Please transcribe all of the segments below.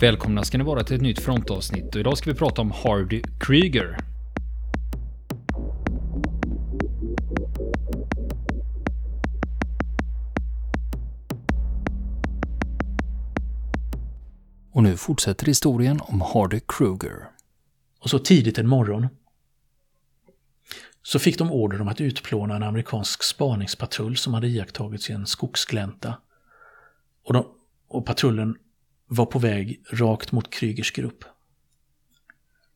Välkomna ska ni vara till ett nytt frontavsnitt och idag ska vi prata om Hardy Krieger. Och nu fortsätter historien om Hardy Kruger. Och så tidigt en morgon så fick de order om att utplåna en amerikansk spaningspatrull som hade iakttagits i en skogsglänta. Och, de, och patrullen var på väg rakt mot Krygers grupp.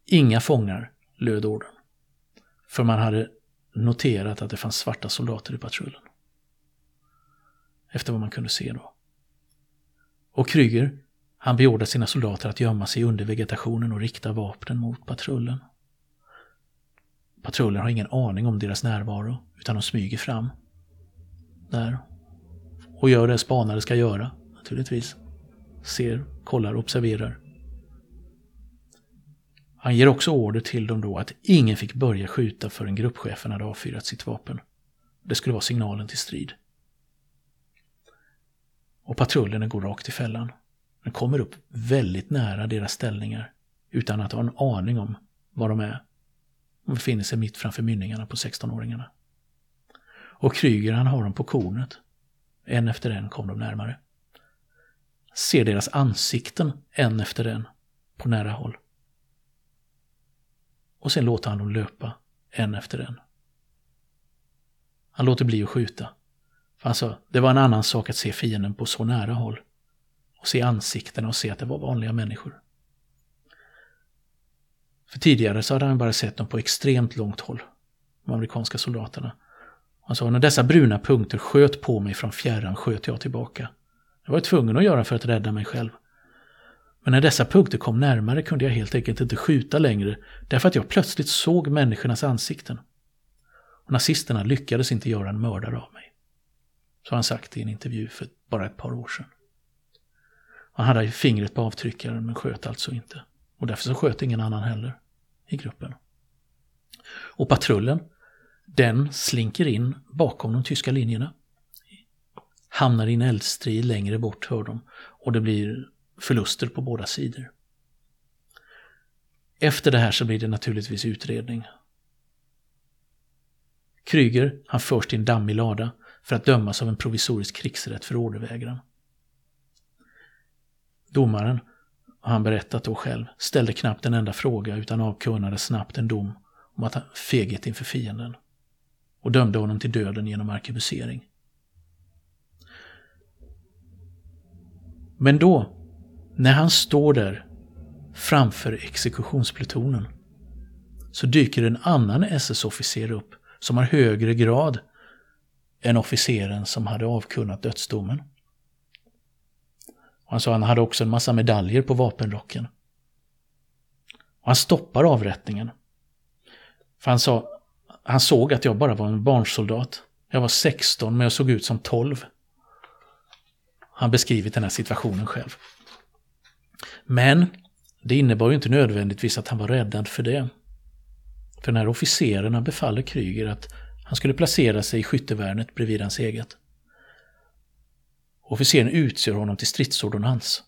Inga fångar, löd orden. För man hade noterat att det fanns svarta soldater i patrullen. Efter vad man kunde se då. Och Kryger, han beordrade sina soldater att gömma sig under vegetationen och rikta vapnen mot patrullen. Patrullen har ingen aning om deras närvaro, utan de smyger fram. Där. Och gör det spanare ska göra, naturligtvis. Ser, kollar, observerar. Han ger också order till dem då att ingen fick börja skjuta förrän gruppchefen hade avfyrat sitt vapen. Det skulle vara signalen till strid. Och patrullen går rakt i fällan. Den kommer upp väldigt nära deras ställningar utan att ha en aning om var de är de befinner sig mitt framför mynningarna på 16-åringarna. Och Kryger han har dem på kornet. En efter en kom de närmare. Ser deras ansikten en efter en på nära håll. Och sen låter han dem löpa en efter en. Han låter bli att skjuta. För han sa, det var en annan sak att se fienden på så nära håll. Och se ansiktena och se att det var vanliga människor. För tidigare så hade han bara sett dem på extremt långt håll, de amerikanska soldaterna. Han sa, när dessa bruna punkter sköt på mig från fjärran sköt jag tillbaka. Det var jag tvungen att göra för att rädda mig själv. Men när dessa punkter kom närmare kunde jag helt enkelt inte skjuta längre därför att jag plötsligt såg människornas ansikten. Och nazisterna lyckades inte göra en mördare av mig. Så har han sagt i en intervju för bara ett par år sedan. Han hade fingret på avtryckaren men sköt alltså inte. Och därför så sköt ingen annan heller i gruppen. Och patrullen, den slinker in bakom de tyska linjerna. Hamnar i en eldstrid längre bort, hör de. Och det blir förluster på båda sidor. Efter det här så blir det naturligtvis utredning. Kryger, han förs till en dammig lada för att dömas av en provisorisk krigsrätt för ordervägran. Domaren, har han berättat då själv, ställde knappt en enda fråga utan avkunnade snabbt en dom om att han feghet inför fienden och dömde honom till döden genom arkebusering. Men då, när han står där framför exekutionsplutonen, så dyker en annan SS-officer upp som har högre grad än officeren som hade avkunnat dödsdomen. Han sa att han hade också en massa medaljer på vapenrocken. Och han stoppar avrättningen. För han sa, han såg att jag bara var en barnsoldat. Jag var 16 men jag såg ut som 12. Han beskrivit den här situationen själv. Men det innebar ju inte nödvändigtvis att han var räddad för det. För den här officeren befaller Kryger att han skulle placera sig i skyttevärnet bredvid hans eget. Officeren utser honom till stridsordonnans.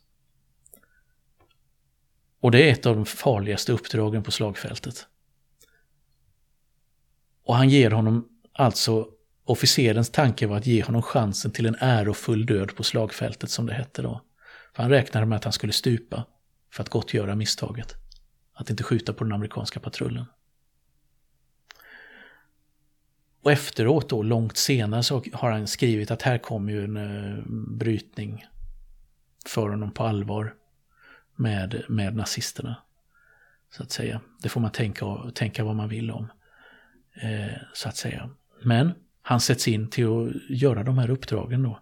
Och det är ett av de farligaste uppdragen på slagfältet. Och han ger honom alltså, officerens tanke var att ge honom chansen till en ärofull död på slagfältet som det hette då. För han räknade med att han skulle stupa för att gottgöra misstaget. Att inte skjuta på den amerikanska patrullen. Och efteråt då, långt senare, så har han skrivit att här kom ju en uh, brytning för honom på allvar med, med nazisterna. Så att säga. Det får man tänka, tänka vad man vill om. Eh, så att säga. Men han sätts in till att göra de här uppdragen då.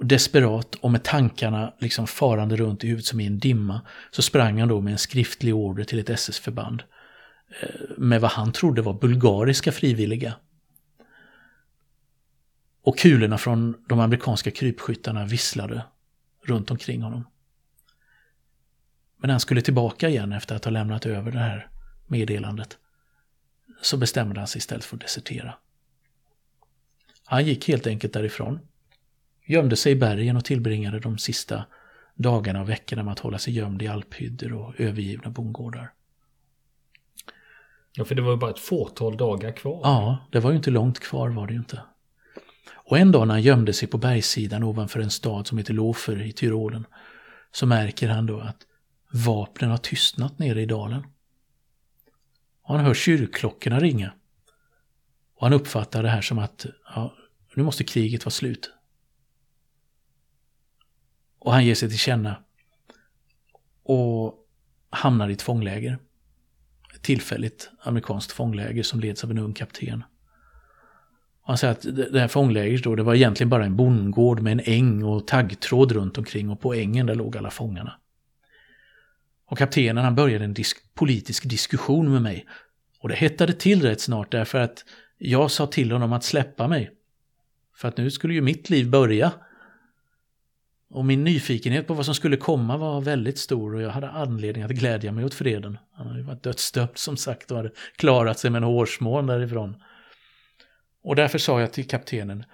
Desperat och med tankarna liksom farande runt i huvudet som i en dimma så sprang han då med en skriftlig order till ett SS-förband eh, med vad han trodde var bulgariska frivilliga. Och kulorna från de amerikanska krypskyttarna visslade runt omkring honom. Men när han skulle tillbaka igen efter att ha lämnat över det här meddelandet så bestämde han sig istället för att desertera. Han gick helt enkelt därifrån, gömde sig i bergen och tillbringade de sista dagarna och veckorna med att hålla sig gömd i alphyddor och övergivna bondgårdar. Ja, för det var ju bara ett fåtal dagar kvar. Ja, det var ju inte långt kvar var det ju inte. Och en dag när han gömde sig på bergssidan ovanför en stad som heter Lofer i Tyrolen så märker han då att vapnen har tystnat nere i dalen. Och han hör kyrkklockorna ringa. Och han uppfattar det här som att ja, nu måste kriget vara slut. Och han ger sig till känna och hamnar i ett fångläger. Ett tillfälligt amerikanskt fångläger som leds av en ung kapten. Han säger att det här fånglägret då, det var egentligen bara en bondgård med en äng och taggtråd runt omkring och på ängen där låg alla fångarna. Och kaptenen han började en disk politisk diskussion med mig. Och det hettade till rätt snart därför att jag sa till honom att släppa mig. För att nu skulle ju mitt liv börja. Och min nyfikenhet på vad som skulle komma var väldigt stor och jag hade anledning att glädja mig åt freden. Han hade ju varit dödsdömd som sagt och hade klarat sig med en hårsmån därifrån. Och därför sa jag till kaptenen,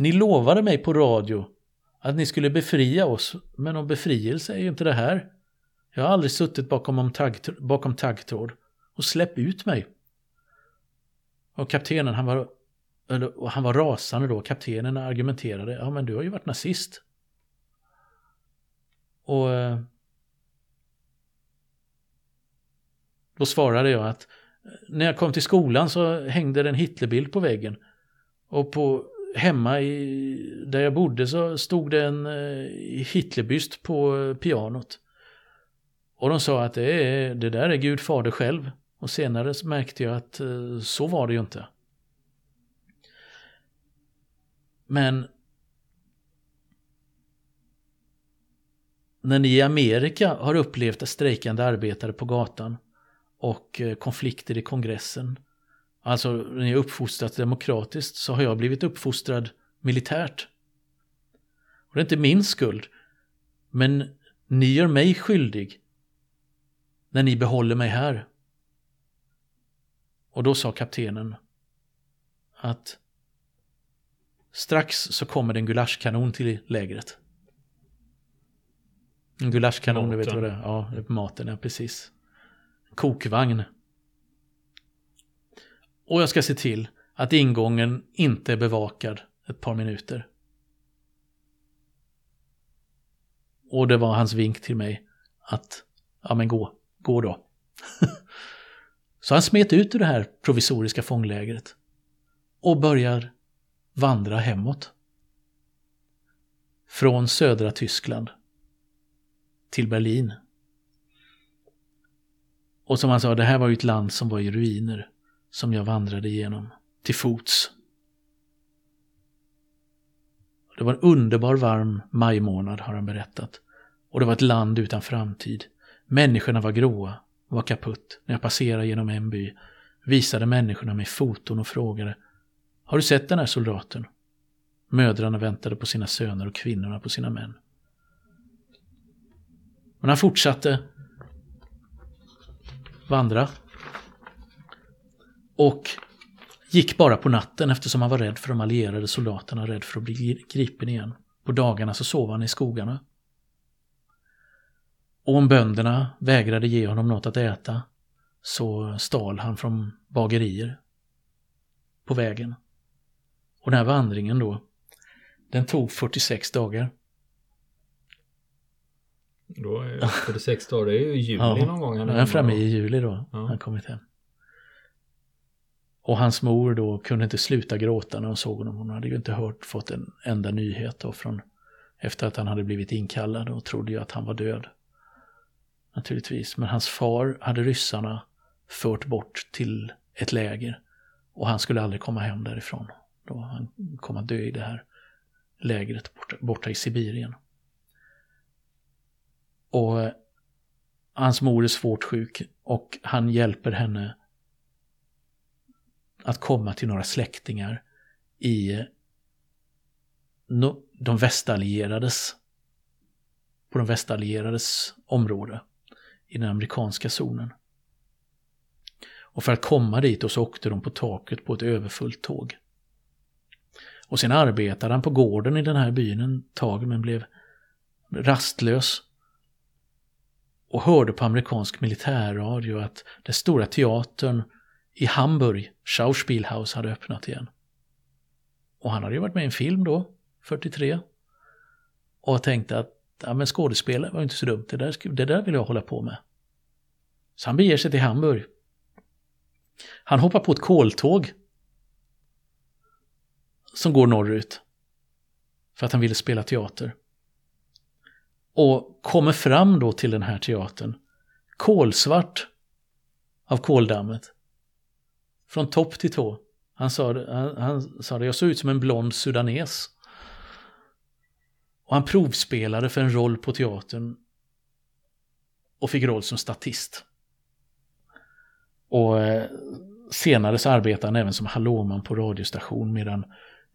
ni lovade mig på radio att ni skulle befria oss, men om befrielse är ju inte det här. Jag har aldrig suttit bakom, tagg, bakom taggtråd. Och släpp ut mig. Och kaptenen, han var, och han var rasande då. Kaptenen argumenterade, ja men du har ju varit nazist. Och eh, då svarade jag att eh, när jag kom till skolan så hängde det en Hitlerbild på väggen. Och på, hemma i, där jag bodde så stod det en eh, Hitlerbyst på pianot. Och de sa att det, är, det där är Gud fader själv. Och senare så märkte jag att så var det ju inte. Men när ni i Amerika har upplevt strejkande arbetare på gatan och eh, konflikter i kongressen. Alltså när jag uppfostrats demokratiskt så har jag blivit uppfostrad militärt. Och det är inte min skuld. Men ni gör mig skyldig när ni behåller mig här. Och då sa kaptenen att strax så kommer det en gulaschkanon till lägret. En gulaschkanon, du vet vad det är? Ja, maten, ja precis kokvagn. Och jag ska se till att ingången inte är bevakad ett par minuter. Och det var hans vink till mig att, ja men gå, gå då. Så han smet ut ur det här provisoriska fånglägret och börjar vandra hemåt. Från södra Tyskland till Berlin. Och som han sa, det här var ju ett land som var i ruiner som jag vandrade igenom till fots. Det var en underbar varm majmånad har han berättat. Och det var ett land utan framtid. Människorna var gråa, var kaputt. När jag passerade genom en by visade människorna mig foton och frågade har du sett den här soldaten? Mödrarna väntade på sina söner och kvinnorna på sina män. Men han fortsatte vandra. Och gick bara på natten eftersom han var rädd för de allierade soldaterna, rädd för att bli gripen igen. På dagarna så sov han i skogarna. Och om bönderna vägrade ge honom något att äta så stal han från bagerier på vägen. Och den här vandringen då, den tog 46 dagar. Då är 46 dagar, det är ju juli ja, någon gång. Han är framme i juli då, ja. han kommit hem. Och hans mor då kunde inte sluta gråta när hon såg honom. Hon hade ju inte hört, fått en enda nyhet då från efter att han hade blivit inkallad och trodde ju att han var död. Naturligtvis, men hans far hade ryssarna fört bort till ett läger och han skulle aldrig komma hem därifrån. Då han kom att dö i det här lägret borta, borta i Sibirien. Och eh, hans mor är svårt sjuk och han hjälper henne att komma till några släktingar i eh, de västallierades på de västallierades område i den amerikanska zonen. Och för att komma dit och så åkte de på taket på ett överfullt tåg. Och sen arbetade han på gården i den här byn en tag men blev rastlös. Och hörde på amerikansk militärradio att den stora teatern i Hamburg, Schauspielhaus, hade öppnat igen. Och han hade ju varit med i en film då, 43. Och tänkte att ja, men skådespelare var inte så dumt, det där, det där vill jag hålla på med. Så han beger sig till Hamburg. Han hoppar på ett koltåg som går norrut. För att han ville spela teater. Och kommer fram då till den här teatern. Kolsvart av koldammet. Från topp till tå. Han sa, det, han, han sa det, jag såg ut som en blond sudanes. Och han provspelade för en roll på teatern. Och fick roll som statist. Och eh, senare så arbetade han även som hallåman på radiostation medan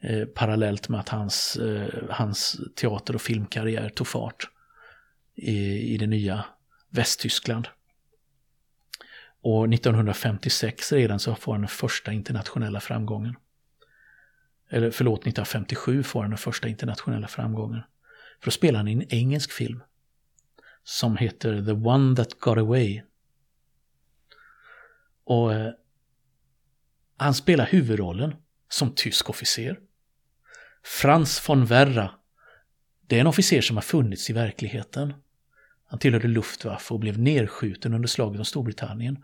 eh, parallellt med att hans, eh, hans teater och filmkarriär tog fart i, i det nya Västtyskland. Och 1956 redan så får han den första internationella framgången. Eller förlåt, 1957 får han den första internationella framgången. För då spelar han i en engelsk film. Som heter The One That Got Away. Och eh, han spelar huvudrollen som tysk officer. Frans von Werra. Det är en officer som har funnits i verkligheten. Han tillhörde Luftwaffe och blev nedskjuten under slaget om Storbritannien.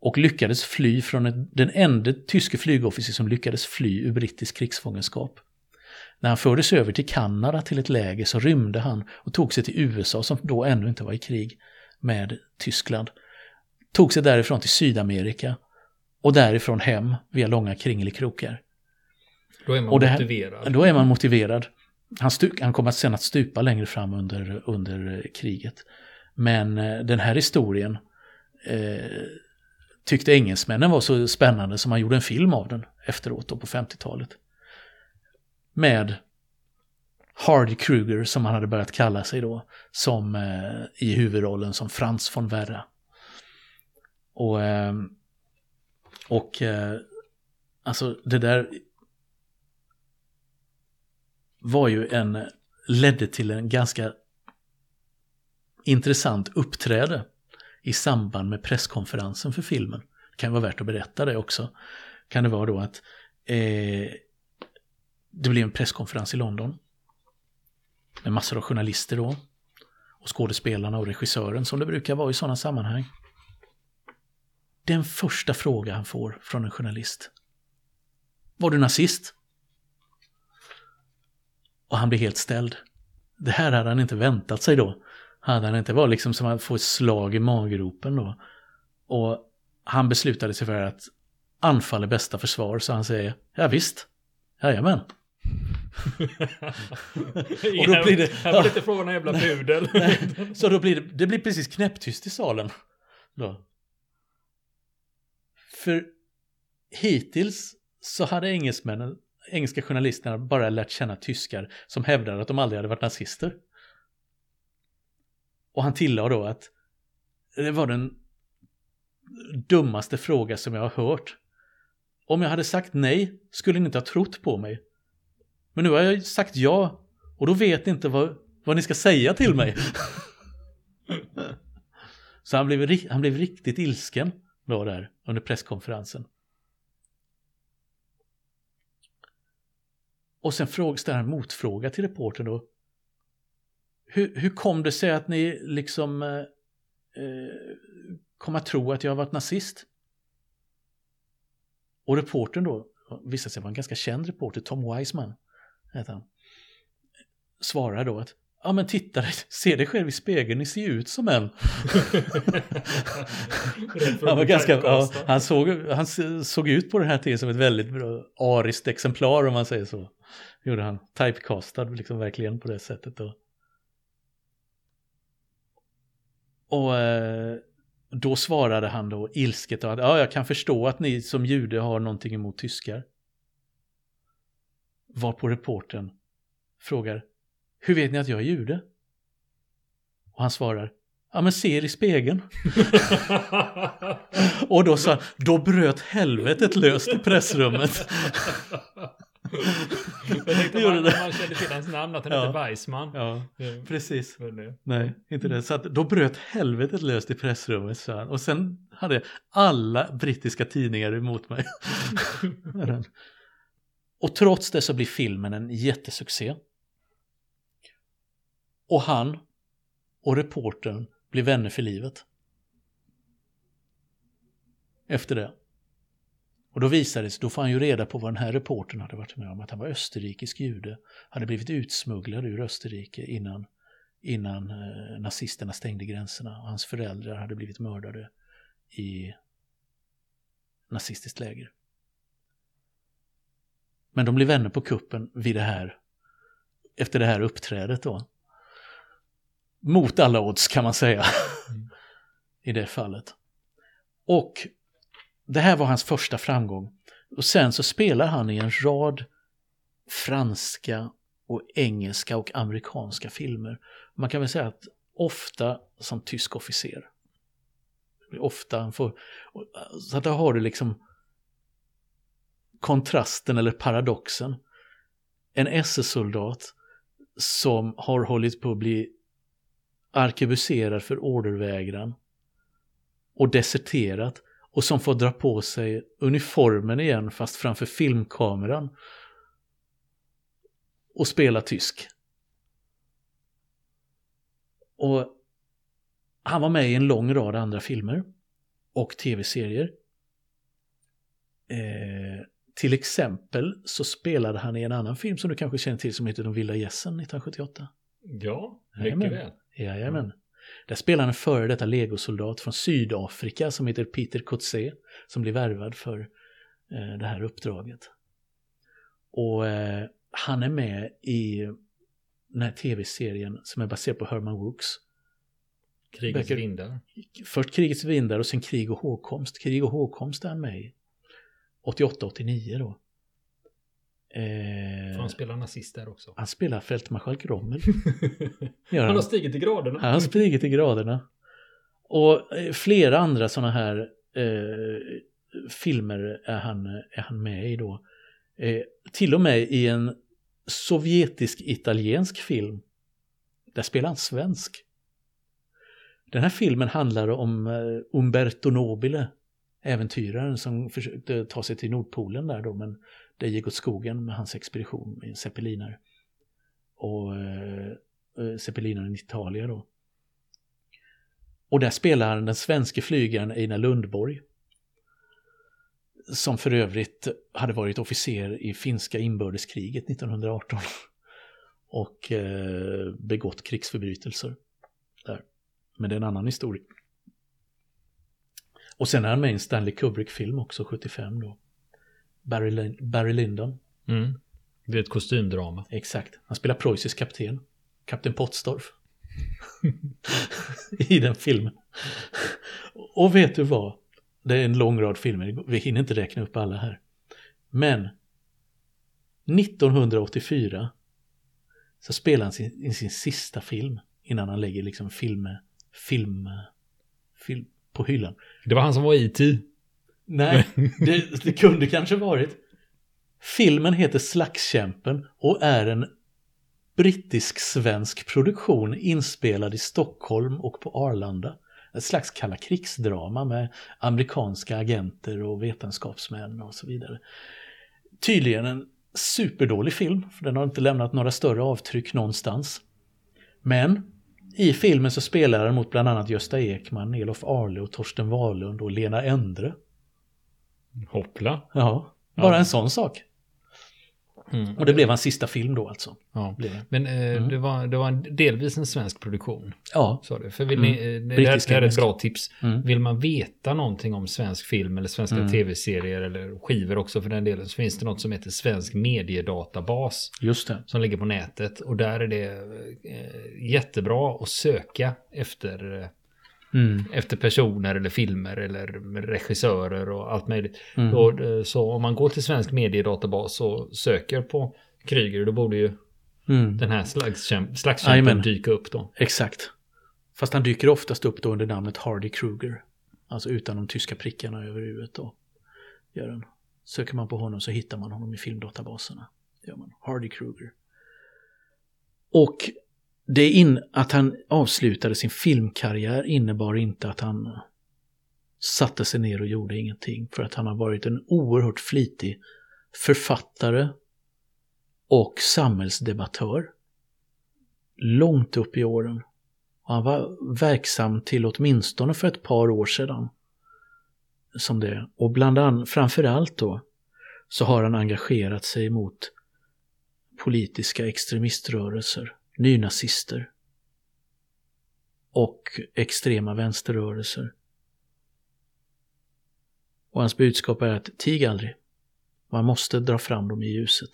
Och lyckades fly från ett, den enda tyske flygofficer som lyckades fly ur brittisk krigsfångenskap. När han fördes över till Kanada till ett läger så rymde han och tog sig till USA som då ännu inte var i krig med Tyskland. Tog sig därifrån till Sydamerika och därifrån hem via långa kringelikrokar. Då är man här, motiverad. Då är man motiverad. Han, stu, han kommer sen att stupa längre fram under, under kriget. Men eh, den här historien eh, tyckte engelsmännen var så spännande som man gjorde en film av den efteråt då på 50-talet. Med Hardy Kruger som han hade börjat kalla sig då som eh, i huvudrollen som Frans von Werra. Och, eh, och eh, alltså det där var ju en, ledde till en ganska intressant uppträde i samband med presskonferensen för filmen. Det kan vara värt att berätta det också. Kan det vara då att eh, det blev en presskonferens i London. Med massor av journalister då. Och skådespelarna och regissören som det brukar vara i sådana sammanhang. Den första fråga han får från en journalist. Var du nazist? Och han blir helt ställd. Det här hade han inte väntat sig då. Hade han inte varit liksom som att få ett slag i maggropen då. Och han beslutade sig för att anfall är bästa försvar, så han säger ja visst, jajamän. och då blir det, här var det inte frågan om jävla pudel. så då blir det, det blir precis knäpptyst i salen. Då. För hittills så hade engelsmännen engelska journalisterna bara lärt känna tyskar som hävdade att de aldrig hade varit nazister. Och han tillade då att det var den dummaste fråga som jag har hört. Om jag hade sagt nej skulle ni inte ha trott på mig. Men nu har jag sagt ja och då vet ni inte vad, vad ni ska säga till mig. Så han blev, han blev riktigt ilsken då där under presskonferensen. Och sen ställer han motfråga till reportern då. Hur, hur kom det sig att ni liksom eh, eh, kom att tro att jag varit nazist? Och reportern då, visade sig vara en ganska känd reporter, Tom Wiseman, heter han, svarar då att Ja men titta, se dig själv i spegeln, ni ser ut som en. han, var ganska, ja, han, såg, han såg ut på den här tiden som ett väldigt bra ariskt exemplar om man säger så gjorde han. Typecastad liksom verkligen på det sättet då. Och eh, då svarade han då ilsket att ja, jag kan förstå att ni som jude har någonting emot tyskar. Var på reporten frågar Hur vet ni att jag är jude? Och han svarar Ja men se er i spegeln. och då sa då bröt helvetet löst i pressrummet. Jag tänkte man, det? man kände till hans namn, att han Ja. hette Weissman. Ja, precis. det- Nej, inte det. Så att då bröt helvetet löst i pressrummet. Så han. Och sen hade alla brittiska tidningar emot mig. Och trots det så blir filmen en jättesuccé. Och han och reportern blir vänner för livet. Efter det. Och då visade det sig, då får han ju reda på vad den här reportern hade varit med om. Att han var österrikisk jude. Hade blivit utsmugglad ur Österrike innan innan eh, nazisterna stängde gränserna och hans föräldrar hade blivit mördade i nazistiskt läger. Men de blev vänner på kuppen vid det här, efter det här uppträdet då. Mot alla odds kan man säga Mm. i det fallet. Och det här var hans första framgång. Och sen så spelar han i en rad franska och engelska och amerikanska filmer. Man kan väl säga att ofta som tysk officer. Ofta han får, så att där har du liksom kontrasten eller paradoxen. En SS-soldat som har hållit på att bli arkebuserad för ordervägran och deserterat och som får dra på sig uniformen igen fast framför filmkameran och spela tysk. Och han var med i en lång rad andra filmer och tv-serier. Eh, till exempel så spelade han i en annan film som du kanske känner till som heter De vilda gässen 1978. Ja, Jajamän. mycket väl. Jajamän. Där spelar en före detta legosoldat från Sydafrika som heter Peter Coetzee som blir värvad för eh, det här uppdraget. Och eh, han är med i den här tv-serien som är baserad på Herman Wooks. Krigets Böcker- vindar. Först Krigets vindar och sen Krig och hågkomst. Krig och hågkomst är han med i. 88-89 då. Eh, Han spelar nazist där också. han spelar fältmarskalk Rommel. Han har stigit i graderna. Han har spridit i graderna. Och eh, flera andra sådana här eh, filmer är han, är han med i då. Eh, till och med i en sovjetisk-italiensk film. Där spelar han svensk. Den här filmen handlar om eh, Umberto Nobile, äventyraren som försökte ta sig till Nordpolen där då, men det gick åt skogen med hans expedition med zeppelinare. Och eh, eh, zeppelinaren i Italien då. Och där spelar han den svenske flygaren Einar Lundborg. Som för övrigt hade varit officer i finska inbördeskriget 1918. Och eh, begått krigsförbrytelser. Där. Men det är en annan historia. Och sen är han med i en Stanley Kubrick-film också, 75 då. Barry, Lin- Barry Lyndon. Mm. Det är ett kostymdrama. Exakt. Han spelar preussisk kapten. Kapten Pottsdorf. I den filmen. Och vet du vad? Det är en lång rad filmer. Vi hinner inte räkna upp alla här. Men 1984 så spelar han sin, i sin sista film innan han lägger liksom film, film, film på hyllan. Det var han som var IT. Nej, det, det kunde kanske varit. Filmen heter Slagskämpen och är en brittisk-svensk produktion inspelad i Stockholm och på Arlanda. Ett slags kalla krigsdrama med amerikanska agenter och vetenskapsmän och så vidare. Tydligen en superdålig film, för den har inte lämnat några större avtryck någonstans. Men i filmen så spelar den mot bland annat Gösta Ekman, Elof Arle och Torsten Wahlund och Lena Endre. Hoppla. Ja, bara Ja. en sån sak. Mm. Och det blev hans sista film då alltså. Ja. Blev det. Men eh, Mm. det, var, det var en, delvis en svensk produktion. Ja. Sa du. För vill Mm. ni, eh, det, här, det här är ett bra tips. Mm. Vill man veta någonting om svensk film eller svenska Mm. tv-serier eller skivor också för den delen så finns det något som heter Svensk mediedatabas Just det. som ligger på nätet och där är det eh, jättebra att söka efter, eh, Mm. efter personer eller filmer eller regissörer och allt möjligt. Mm. Och, eh, så om man går till Svensk mediedatabas och söker på Kryger då borde ju Mm. den här slagskäm- slagskämpen Jajamän. dyka upp då. Exakt. Fast han dyker oftast upp då under namnet Hardy Kruger. Alltså utan de tyska prickarna över huvudet då. Gör den. Söker man på honom så hittar man honom i filmdatabaserna. gör man. Hardy Kruger. Och det in, att han avslutade sin filmkarriär innebar inte att han satte sig ner och gjorde ingenting. För att han har varit en oerhört flitig författare och samhällsdebattör. Långt upp i åren. Och han var verksam till åtminstone för ett par år sedan. Som det. Och bland annat, framförallt då, så har han engagerat sig mot politiska extremiströrelser, nynazister och extrema vänsterrörelser. Och hans budskap är att tig aldrig. Man måste dra fram dem i ljuset.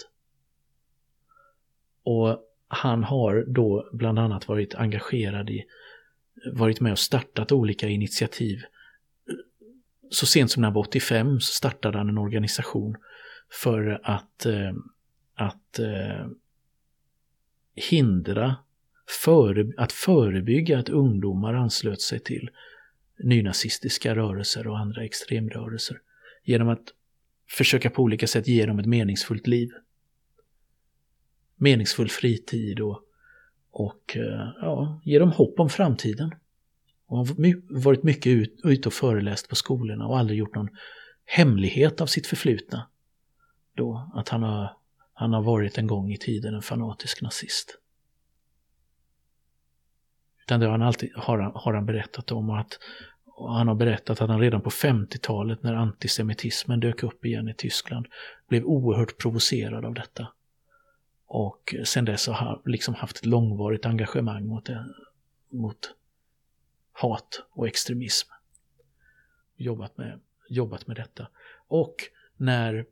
Och han har då bland annat varit engagerad i, varit med och startat olika initiativ. Så sent som när han var 85 så startade han en organisation för att, eh, att eh, hindra, före, att förebygga att ungdomar anslöt sig till nynazistiska rörelser och andra extremrörelser. Genom att försöka på olika sätt ge dem ett meningsfullt liv. Meningsfull fritid och, och eh, ja, ge dem hopp om framtiden. Och har varit mycket ut, ute och föreläst på skolorna och aldrig gjort någon hemlighet av sitt förflutna. Då, att han har, han har varit en gång i tiden en fanatisk nazist. Utan det har han alltid har han, har han berättat om och att och han har berättat att han redan på 50-talet när antisemitismen dök upp igen i Tyskland blev oerhört provocerad av detta. Och sen dess har han liksom haft ett långvarigt engagemang mot, det, mot hat och extremism. Jobbat med, jobbat med detta. Och när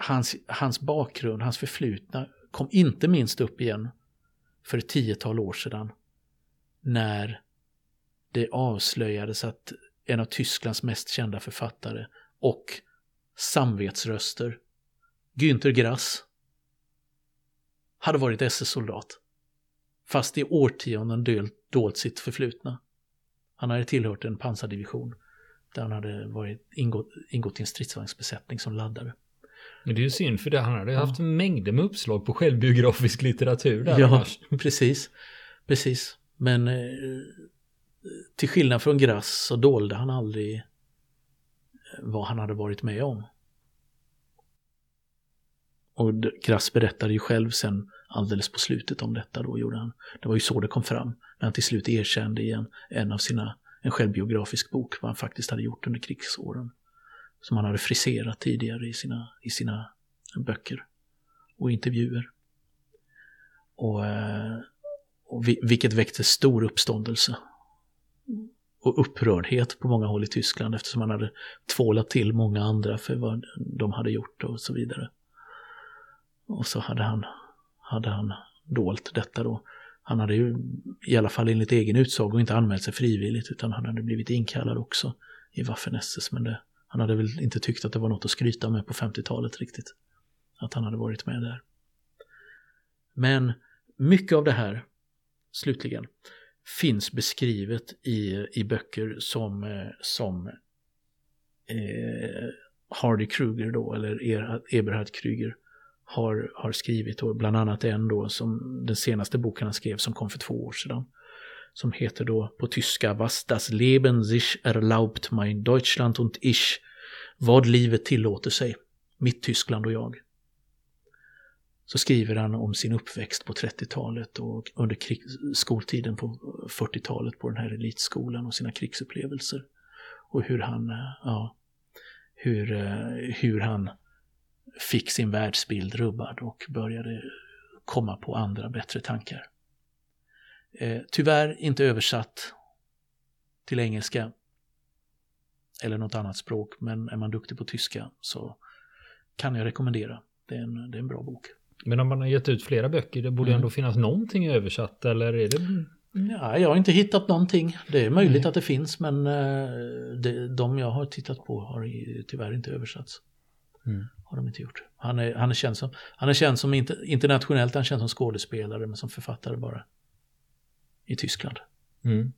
hans, hans bakgrund, hans förflutna kom inte minst upp igen för ett tiotal år sedan när det avslöjades att en av Tysklands mest kända författare och samvetsröster, Günter Grass, hade varit SS-soldat. Fast i årtionden dolt, dolt sitt förflutna. Han hade tillhört en pansardivision där han hade varit, ingått, ingått i en stridsvagnsbesättning som laddare. Men det är ju synd för det. Han hade ja. haft mängder med uppslag på självbiografisk litteratur där Ja, annars. precis. Precis. Men eh, till skillnad från Grass så dolde han aldrig eh, vad han hade varit med om. Och Grass berättade ju själv sen alldeles på slutet om detta då gjorde han. Det var ju så det kom fram när han till slut erkände i en, en av sina, en självbiografisk bok vad han faktiskt hade gjort under krigsåren. Som han hade friserat tidigare i sina, i sina böcker och intervjuer. Och, eh, och vilket väckte stor uppståndelse och upprördhet på många håll i Tyskland eftersom han hade tvålat till många andra för vad de hade gjort och så vidare. Och så hade han, hade han dolt detta då. Han hade ju i alla fall enligt egen utsago inte anmält sig frivilligt utan han hade blivit inkallad också i Waffen-SS men det, han hade väl inte tyckt att det var något att skryta med på 50-talet riktigt. Att han hade varit med där. Men mycket av det här, slutligen, finns beskrivet i, i böcker som, eh, som eh, Hardy Kruger då, eller Eberhard Kruger har, har skrivit och bland annat en då som den senaste boken han skrev som kom för två år sedan. Som heter då på tyska Was das Leben sich erlaubt mein Deutschland und ich. Vad livet tillåter sig. Mitt Tyskland och jag så skriver han om sin uppväxt på 30-talet och under skoltiden på 40-talet på den här elitskolan och sina krigsupplevelser. Och hur han, eh, ja, hur, eh, hur han fick sin världsbild rubbad och började komma på andra bättre tankar. Eh, tyvärr inte översatt till engelska eller något annat språk, men är man duktig på tyska så kan jag rekommendera. Det är en, det är en bra bok. Men om man har gett ut flera böcker, det borde mm. ändå finnas någonting översatt eller är det? Ja, jag har inte hittat någonting. Det är möjligt Nej. att det finns men eh, det, de jag har tittat på har tyvärr inte översatts. Mm. Har de inte gjort. Han är, han är känd som, han är känd som inte, internationellt, han känd som skådespelare men som författare bara. I Tyskland. Mm.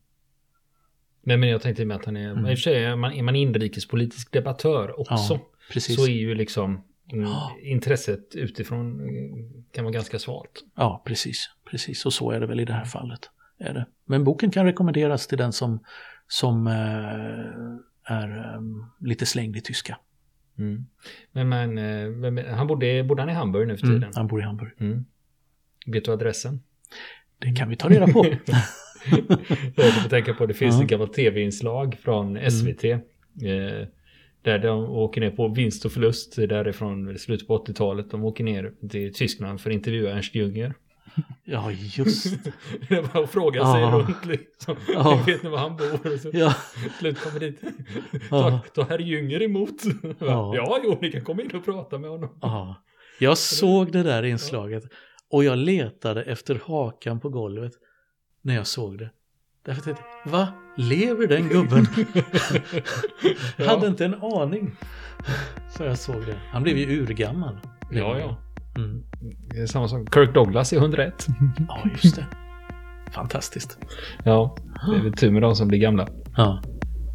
Nej men jag tänkte med att han är, mm. i och för sig är man, är man inrikespolitisk debattör också. Ja, precis. Så är ju liksom mm, intresset utifrån eh, kan vara ganska svalt. Ja, precis. Precis, och så är det väl i det här fallet. Är det. Men boken kan rekommenderas till den som, som eh, är um, lite slängd i tyska. Mm. Men, men, eh, men, han bodde, bodde han i Hamburg nu för tiden? Mm, han bor i Hamburg. Mm. Vet du adressen? Det kan vi ta reda på. jag får tänka på, det finns ja. ett gammalt tv-inslag från SVT. Mm. Eh, där de åker ner på vinst och förlust därifrån slutet på 80-talet. De åker ner till Tyskland för att intervjua Ernst Jünger. Ja, just det. är bara att fråga sig ja. runt liksom. Ja. Vet ni var han bor? Så ja. Slut kommer dit. Ta, ta herr Jünger emot. Ja. ja, jo, ni kan komma in och prata med honom. Ja. Jag såg det där inslaget och jag letade efter hakan på golvet när jag såg det. Därför tänkte jag, va? Lever den gubben? ja. Hade inte en aning. Så jag såg det. Han blev ju urgammal. Ja, ja. Mm. Det är samma som Kirk Douglas i 101. ja, just det. Fantastiskt. Ja, det är väl tur med de som blir gamla. Ja.